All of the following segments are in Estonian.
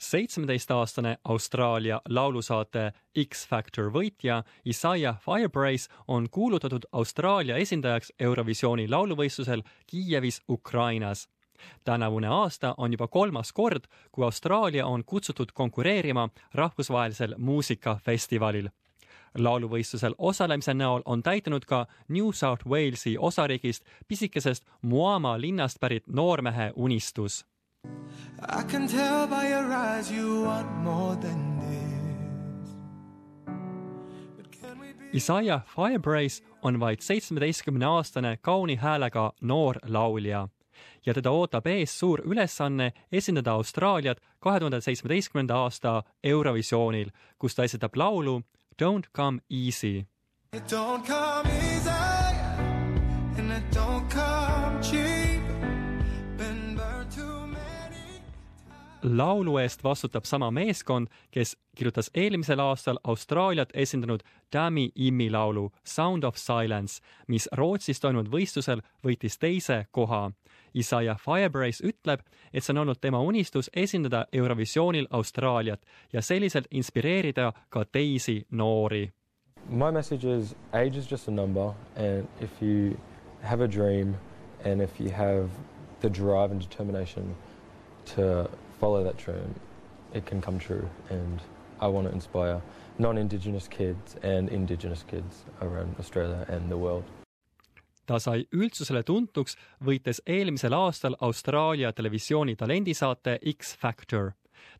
seitsmeteistaastane Austraalia laulusaate X Factor võitja Isaiah Firebrace on kuulutatud Austraalia esindajaks Eurovisiooni lauluvõistlusel Kiievis, Ukrainas. tänavune aasta on juba kolmas kord, kui Austraalia on kutsutud konkureerima rahvusvahelisel muusikafestivalil lauluvõistlusel osalemise näol on täitunud ka New South Walesi osariigist pisikesest Moama linnast pärit noormehe unistus I can tell by your eyes you want more than this. Isaiah Firebrace on vaid seitsmeteistkümne aastane kauni häälega noor laulja ja teda ootab ees suur ülesanne esindada Austraaliat kahe tuhande seitsmeteistkümnenda aasta Eurovisioonil, kus ta esitab laulu Don't come easy. It don't come easy and it don't come laulu eest vastutab sama meeskond, kes kirjutas eelmisel aastal Austraaliat esindanud Dami Immi laulu Sound of Silence, mis Rootsis toimunud võistlusel võitis teise koha. Isaiah Firebrace ütleb, et see on olnud tema unistus esindada Eurovisioonil Austraaliat ja selliselt inspireerida ka teisi noori. My message is age is just a number and if you have a dream and if you have the drive and determination to follow that dream, it can come true. And I want to inspire non Indigenous kids and Indigenous kids around Australia and the world. ta sai üldsusele tuntuks, võites eelmisel aastal Austraalia televisiooni talendisaate X Factor.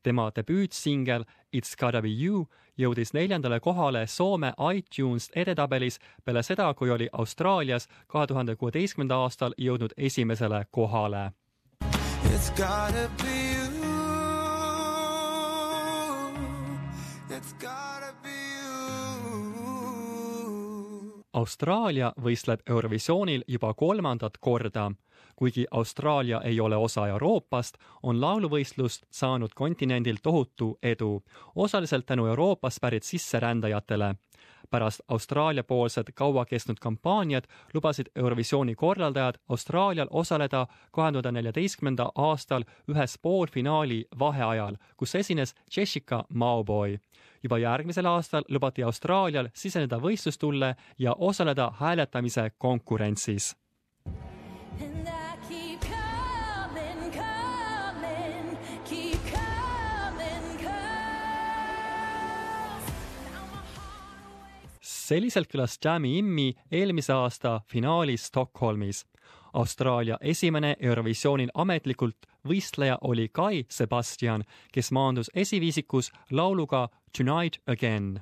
tema debüütsingel It's gotta be you jõudis neljandale kohale Soome iTunes edetabelis peale seda, kui oli Austraalias kahe tuhande kuueteistkümnenda aastal jõudnud esimesele kohale. It's gotta be Austraalia võistleb Eurovisioonil juba kolmandat korda. kuigi Austraalia ei ole osa Euroopast, on lauluvõistlust saanud kontinendil tohutu edu, osaliselt tänu Euroopast pärit sisserändajatele pärast Austraalia poolsed kaua kestnud kampaaniad lubasid Eurovisiooni korraldajad Austraalial osaleda kahe tuhande neljateistkümnenda aastal ühes poolfinaali vaheajal, kus esines Jessica Mauboy. juba järgmisel aastal lubati Austraalial siseneda võistlustulle ja osaleda hääletamise konkurentsis. Selliselt külas Jam'i Immi eelmise aasta finaalis Stockholmis. Austraalia esimene Eurovisioonil ametlikult võistleja oli Kai Sebastian, kes maandus esiviisikus lauluga Tonight Again.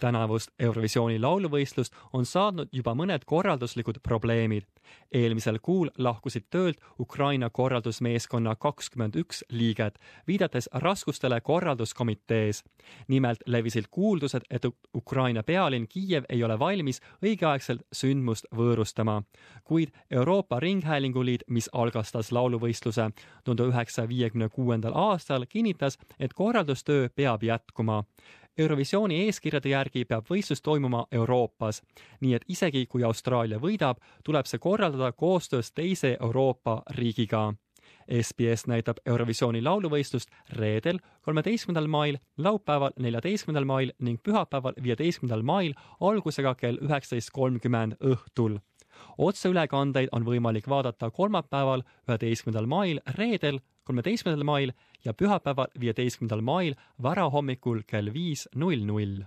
Tänavust Eurovisiooni lauluvõistlust on saanud juba mõned korralduslikud probleemid. eelmisel kuul lahkusid töölt Ukraina korraldusmeeskonna kakskümmend üks liiget, viidates raskustele korralduskomitees. nimelt levisid kuuldused, et Ukraina pealinn Kiiev ei ole valmis õigeaegselt sündmust võõrustama. kuid Euroopa Ringhäälingu Liit, mis algastas lauluvõistluse tuhande üheksasaja viiekümne kuuendal aastal, kinnitas, et korraldustöö peab jätkuma Eurovisiooni eeskirjade järgi peab võistlus toimuma Euroopas, nii et isegi kui Austraalia võidab, tuleb see korraldada koostöös teise Euroopa riigiga. SBS näitab Eurovisiooni lauluvõistlust reedel, kolmeteistkümnendal mail, laupäeval, neljateistkümnendal mail ning pühapäeval, viieteistkümnendal mail algusega kell üheksateist kolmkümmend õhtul otseülekandeid on võimalik vaadata kolmapäeval, üheteistkümnendal mail, reedel, kolmeteistkümnendal mail ja pühapäeval, viieteistkümnendal mail varahommikul kell viis null null